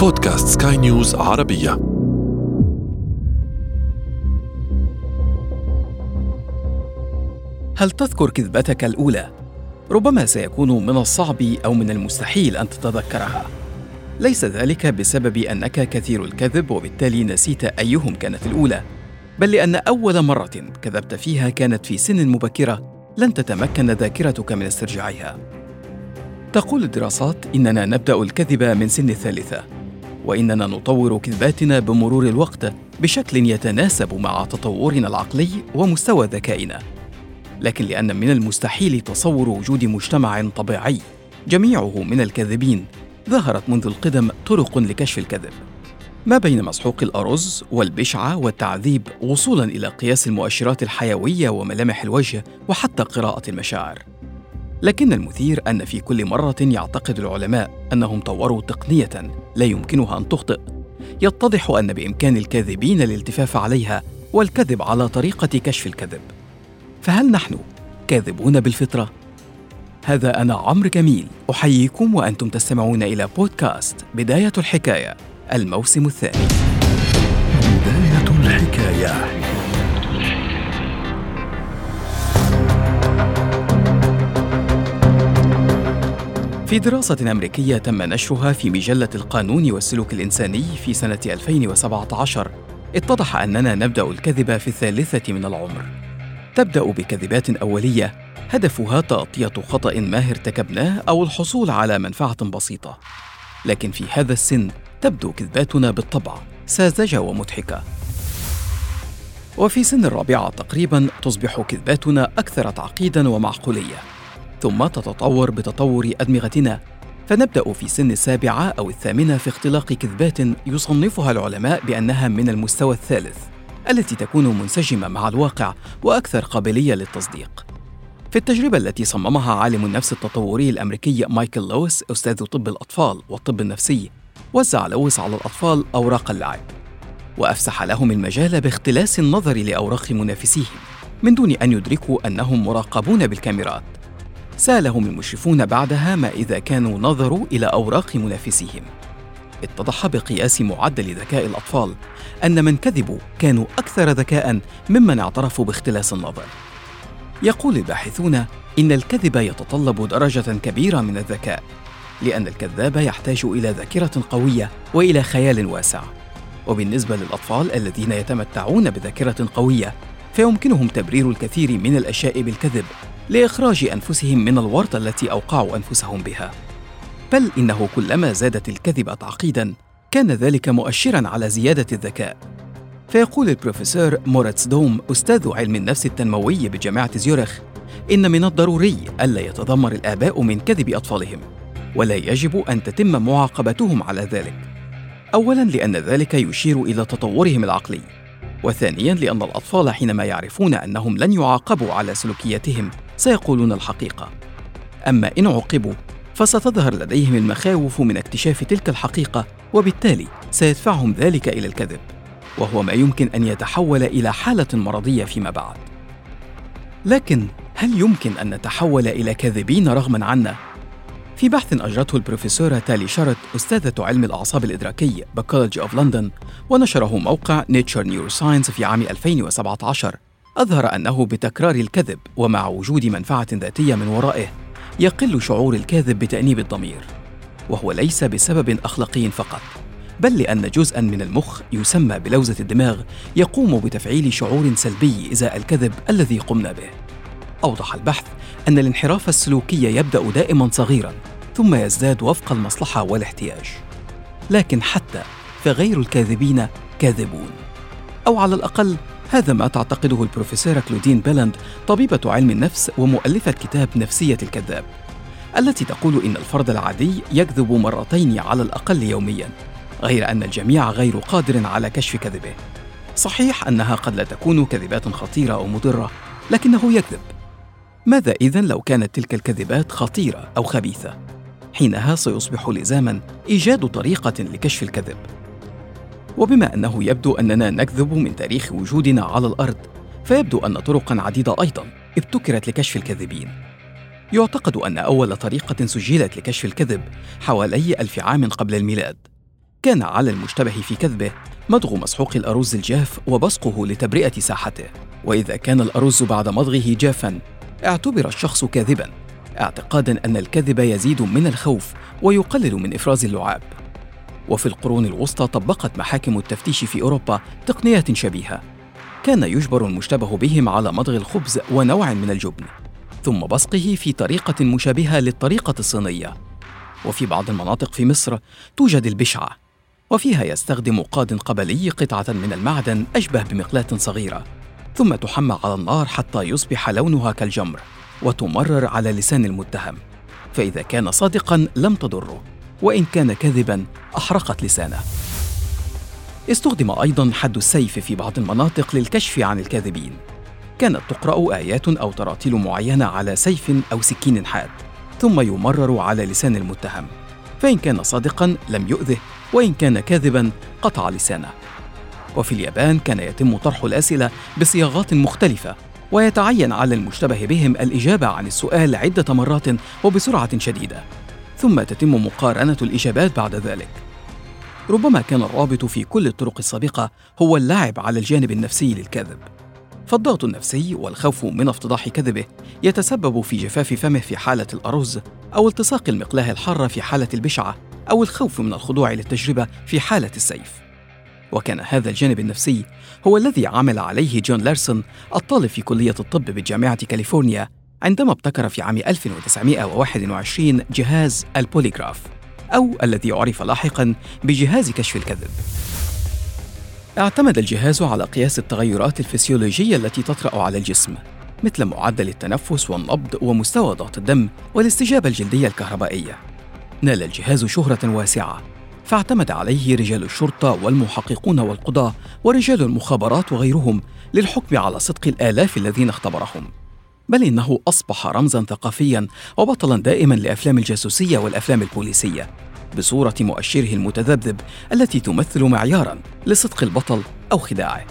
بودكاست سكاي نيوز عربية هل تذكر كذبتك الأولى؟ ربما سيكون من الصعب أو من المستحيل أن تتذكرها. ليس ذلك بسبب أنك كثير الكذب وبالتالي نسيت أيهم كانت الأولى، بل لأن أول مرة كذبت فيها كانت في سن مبكرة لن تتمكن ذاكرتك من استرجاعها. تقول الدراسات إننا نبدأ الكذب من سن الثالثة، وإننا نطور كذباتنا بمرور الوقت بشكل يتناسب مع تطورنا العقلي ومستوى ذكائنا. لكن لأن من المستحيل تصور وجود مجتمع طبيعي جميعه من الكاذبين، ظهرت منذ القدم طرق لكشف الكذب. ما بين مسحوق الأرز والبشعة والتعذيب وصولا إلى قياس المؤشرات الحيوية وملامح الوجه وحتى قراءة المشاعر. لكن المثير أن في كل مرة يعتقد العلماء أنهم طوروا تقنية لا يمكنها أن تخطئ. يتضح أن بإمكان الكاذبين الالتفاف عليها والكذب على طريقة كشف الكذب. فهل نحن كاذبون بالفطرة؟ هذا أنا عمرو جميل أحييكم وأنتم تستمعون إلى بودكاست بداية الحكاية الموسم الثاني في دراسة أمريكية تم نشرها في مجلة القانون والسلوك الإنساني في سنة 2017 اتضح أننا نبدأ الكذب في الثالثة من العمر. تبدأ بكذبات أولية هدفها تغطية خطأ ما ارتكبناه أو الحصول على منفعة بسيطة. لكن في هذا السن تبدو كذباتنا بالطبع ساذجة ومضحكة. وفي سن الرابعة تقريبا تصبح كذباتنا أكثر تعقيدا ومعقولية. ثم تتطور بتطور أدمغتنا. فنبدأ في سن السابعة أو الثامنة في اختلاق كذبات يصنفها العلماء بأنها من المستوى الثالث التي تكون منسجمة مع الواقع وأكثر قابلية للتصديق. في التجربة التي صممها عالم النفس التطوري الأمريكي مايكل لويس أستاذ طب الأطفال والطب النفسي وزع لويس على الأطفال أوراق اللعب وأفسح لهم المجال باختلاس النظر لأوراق منافسيهم من دون أن يدركوا أنهم مراقبون بالكاميرات. سالهم المشرفون بعدها ما إذا كانوا نظروا إلى أوراق منافسيهم. اتضح بقياس معدل ذكاء الأطفال أن من كذبوا كانوا أكثر ذكاء ممن اعترفوا باختلاس النظر. يقول الباحثون إن الكذب يتطلب درجة كبيرة من الذكاء لأن الكذاب يحتاج إلى ذاكرة قوية وإلى خيال واسع. وبالنسبة للأطفال الذين يتمتعون بذاكرة قوية فيمكنهم تبرير الكثير من الأشياء بالكذب. لإخراج أنفسهم من الورطة التي أوقعوا أنفسهم بها. بل إنه كلما زادت الكذبة تعقيدا كان ذلك مؤشرا على زيادة الذكاء. فيقول البروفيسور مورتس دوم أستاذ علم النفس التنموي بجامعة زيورخ إن من الضروري ألا يتذمر الآباء من كذب أطفالهم ولا يجب أن تتم معاقبتهم على ذلك. أولاً لأن ذلك يشير إلى تطورهم العقلي وثانياً لأن الأطفال حينما يعرفون أنهم لن يعاقبوا على سلوكياتهم سيقولون الحقيقة. أما إن عوقبوا فستظهر لديهم المخاوف من اكتشاف تلك الحقيقة وبالتالي سيدفعهم ذلك إلى الكذب. وهو ما يمكن أن يتحول إلى حالة مرضية فيما بعد. لكن هل يمكن أن نتحول إلى كاذبين رغما عنا؟ في بحث أجرته البروفيسورة تالي شاروت أستاذة علم الأعصاب الإدراكي ب College of London ونشره موقع Nature Neuroscience في عام 2017 أظهر أنه بتكرار الكذب ومع وجود منفعة ذاتية من ورائه يقل شعور الكاذب بتأنيب الضمير وهو ليس بسبب أخلاقي فقط بل لأن جزءا من المخ يسمى بلوزة الدماغ يقوم بتفعيل شعور سلبي إزاء الكذب الذي قمنا به. أوضح البحث أن الانحراف السلوكي يبدأ دائما صغيرا ثم يزداد وفق المصلحة والاحتياج. لكن حتى فغير الكاذبين كاذبون أو على الأقل هذا ما تعتقده البروفيسورة كلودين بيلاند طبيبة علم النفس ومؤلفة كتاب نفسية الكذاب التي تقول إن الفرد العادي يكذب مرتين على الأقل يوميا غير أن الجميع غير قادر على كشف كذبه صحيح أنها قد لا تكون كذبات خطيرة أو مضرة لكنه يكذب ماذا إذا لو كانت تلك الكذبات خطيرة أو خبيثة؟ حينها سيصبح لزاما إيجاد طريقة لكشف الكذب. وبما أنه يبدو أننا نكذب من تاريخ وجودنا على الأرض، فيبدو أن طرقا عديدة أيضا ابتكرت لكشف الكاذبين. يعتقد أن أول طريقة سجلت لكشف الكذب حوالي ألف عام قبل الميلاد. كان على المشتبه في كذبه مضغ مسحوق الأرز الجاف وبصقه لتبرئة ساحته وإذا كان الأرز بعد مضغه جافا اعتبر الشخص كاذبا اعتقادا أن الكذب يزيد من الخوف ويقلل من إفراز اللعاب وفي القرون الوسطى طبقت محاكم التفتيش في أوروبا تقنيات شبيهة. كان يجبر المشتبه بهم على مضغ الخبز ونوع من الجبن ثم بصقه في طريقة مشابهة للطريقة الصينية. وفي بعض المناطق في مصر توجد البشعة وفيها يستخدم قاد قبلي قطعة من المعدن أشبه بمقلاة صغيرة ثم تحمى على النار حتى يصبح لونها كالجمر وتمرر على لسان المتهم فإذا كان صادقا لم تضره. وإن كان كذبا أحرقت لسانه. استخدم أيضا حد السيف في بعض المناطق للكشف عن الكاذبين. كانت تقرأ آيات أو تراتيل معينة على سيف أو سكين حاد ثم يمرر على لسان المتهم. فإن كان صادقا لم يؤذه وإن كان كاذبا قطع لسانه. وفي اليابان كان يتم طرح الأسئلة بصياغات مختلفة ويتعين على المشتبه بهم الإجابة عن السؤال عدة مرات وبسرعة شديدة. ثم تتم مقارنة الإجابات بعد ذلك. ربما كان الرابط في كل الطرق السابقة هو اللعب على الجانب النفسي للكذب. فالضغط النفسي والخوف من افتضاح كذبه يتسبب في جفاف فمه في حالة الأرز أو التصاق المقلاة الحارة في حالة البشعة أو الخوف من الخضوع للتجربة في حالة السيف. وكان هذا الجانب النفسي هو الذي عمل عليه جون لارسون الطالب في كلية الطب بجامعة كاليفورنيا عندما ابتكر في عام 1921 جهاز البوليغراف أو الذي يعرف لاحقا بجهاز كشف الكذب. اعتمد الجهاز على قياس التغيرات الفسيولوجية التي تطرأ على الجسم مثل معدل التنفس والنبض ومستوى ضغط الدم والاستجابة الجلدية الكهربائية. نال الجهاز شهرة واسعة فاعتمد عليه رجال الشرطة والمحققون والقضاة ورجال المخابرات وغيرهم للحكم على صدق الآلاف الذين اختبرهم. بل إنه أصبح رمزا ثقافيا وبطلا دائما لأفلام الجاسوسية والأفلام البوليسية بصورة مؤشره المتذبذب التي تمثل معيارا لصدق البطل أو خداعه.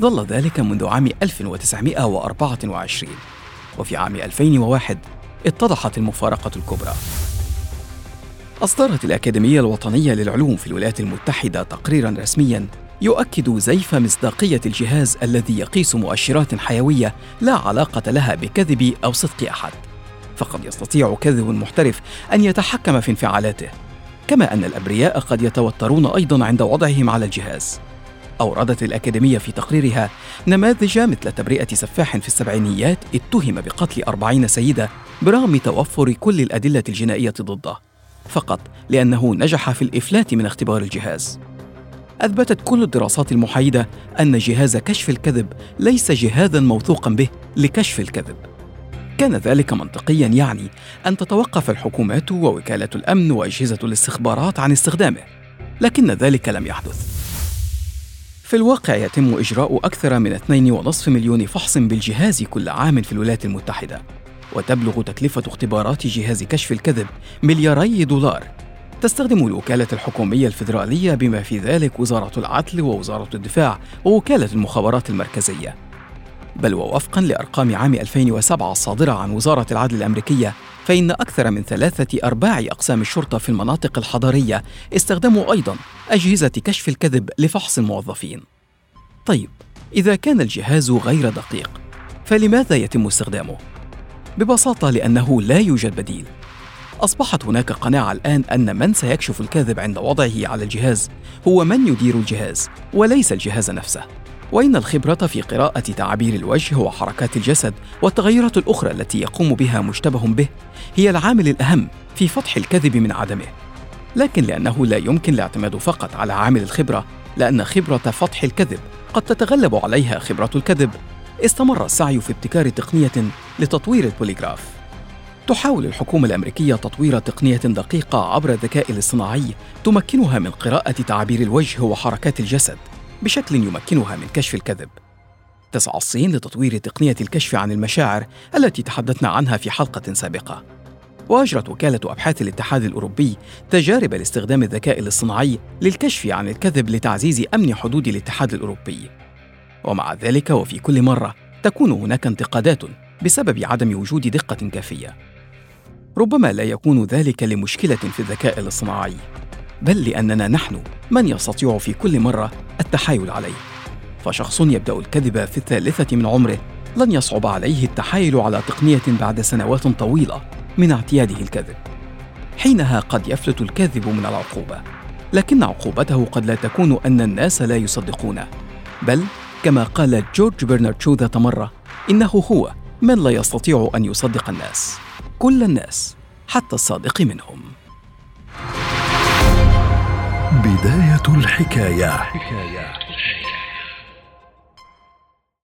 ظل ذلك منذ عام 1924 وفي عام 2001 اتضحت المفارقة الكبرى. أصدرت الأكاديمية الوطنية للعلوم في الولايات المتحدة تقريرا رسميا يؤكد زيف مصداقية الجهاز الذي يقيس مؤشرات حيوية لا علاقة لها بكذب أو صدق أحد. فقد يستطيع كذب محترف أن يتحكم في انفعالاته كما أن الأبرياء قد يتوترون أيضا عند وضعهم على الجهاز. أوردت الأكاديمية في تقريرها نماذج مثل تبرئة سفاح في السبعينيات اتهم بقتل أربعين سيدة برغم توفر كل الأدلة الجنائية ضده. فقط لأنه نجح في الإفلات من اختبار الجهاز. أثبتت كل الدراسات المحايدة أن جهاز كشف الكذب ليس جهازا موثوقا به لكشف الكذب. كان ذلك منطقيا يعني أن تتوقف الحكومات ووكالة الأمن وأجهزة الاستخبارات عن استخدامه لكن ذلك لم يحدث. في الواقع يتم إجراء أكثر من 2.5 مليون فحص بالجهاز كل عام في الولايات المتحدة وتبلغ تكلفة اختبارات جهاز كشف الكذب ملياري دولار. تستخدم الوكالة الحكومية الفيدرالية بما في ذلك وزارة العدل ووزارة الدفاع ووكالة المخابرات المركزية بل ووفقا لأرقام عام 2007 الصادرة عن وزارة العدل الأمريكية فإن أكثر من ثلاثة أرباع أقسام الشرطة في المناطق الحضرية استخدموا أيضا أجهزة كشف الكذب لفحص الموظفين. طيب، إذا كان الجهاز غير دقيق، فلماذا يتم استخدامه؟ ببساطة لأنه لا يوجد بديل. أصبحت هناك قناعة الآن أن من سيكشف الكذب عند وضعه على الجهاز هو من يدير الجهاز وليس الجهاز نفسه. وإن الخبرة في قراءة تعابير الوجه وحركات الجسد والتغيرات الأخرى التي يقوم بها مشتبه به هي العامل الأهم في فتح الكذب من عدمه. لكن لأنه لا يمكن الاعتماد فقط على عامل الخبرة، لأن خبرة فتح الكذب قد تتغلب عليها خبرة الكذب، استمر السعي في ابتكار تقنية لتطوير البوليغراف. تحاول الحكومة الأمريكية تطوير تقنية دقيقة عبر الذكاء الاصطناعي تمكنها من قراءة تعابير الوجه وحركات الجسد بشكل يمكنها من كشف الكذب. تسعى الصين لتطوير تقنية الكشف عن المشاعر التي تحدثنا عنها في حلقة سابقة. وأجرت وكالة أبحاث الاتحاد الأوروبي تجارب لاستخدام الذكاء الاصطناعي للكشف عن الكذب لتعزيز أمن حدود الاتحاد الأوروبي. ومع ذلك وفي كل مرة تكون هناك انتقادات بسبب عدم وجود دقة كافية. ربما لا يكون ذلك لمشكلة في الذكاء الاصطناعي بل لأننا نحن من يستطيع في كل مرة التحايل عليه. فشخص يبدأ الكذب في الثالثة من عمره لن يصعب عليه التحايل على تقنية بعد سنوات طويلة من اعتياده الكذب. حينها قد يفلت الكاذب من العقوبة لكن عقوبته قد لا تكون أن الناس لا يصدقونه. بل كما قال جورج برنارد شو ذات مرة إنه هو من لا يستطيع أن يصدق الناس. كل الناس حتى الصادق منهم بداية الحكاية, حكاية.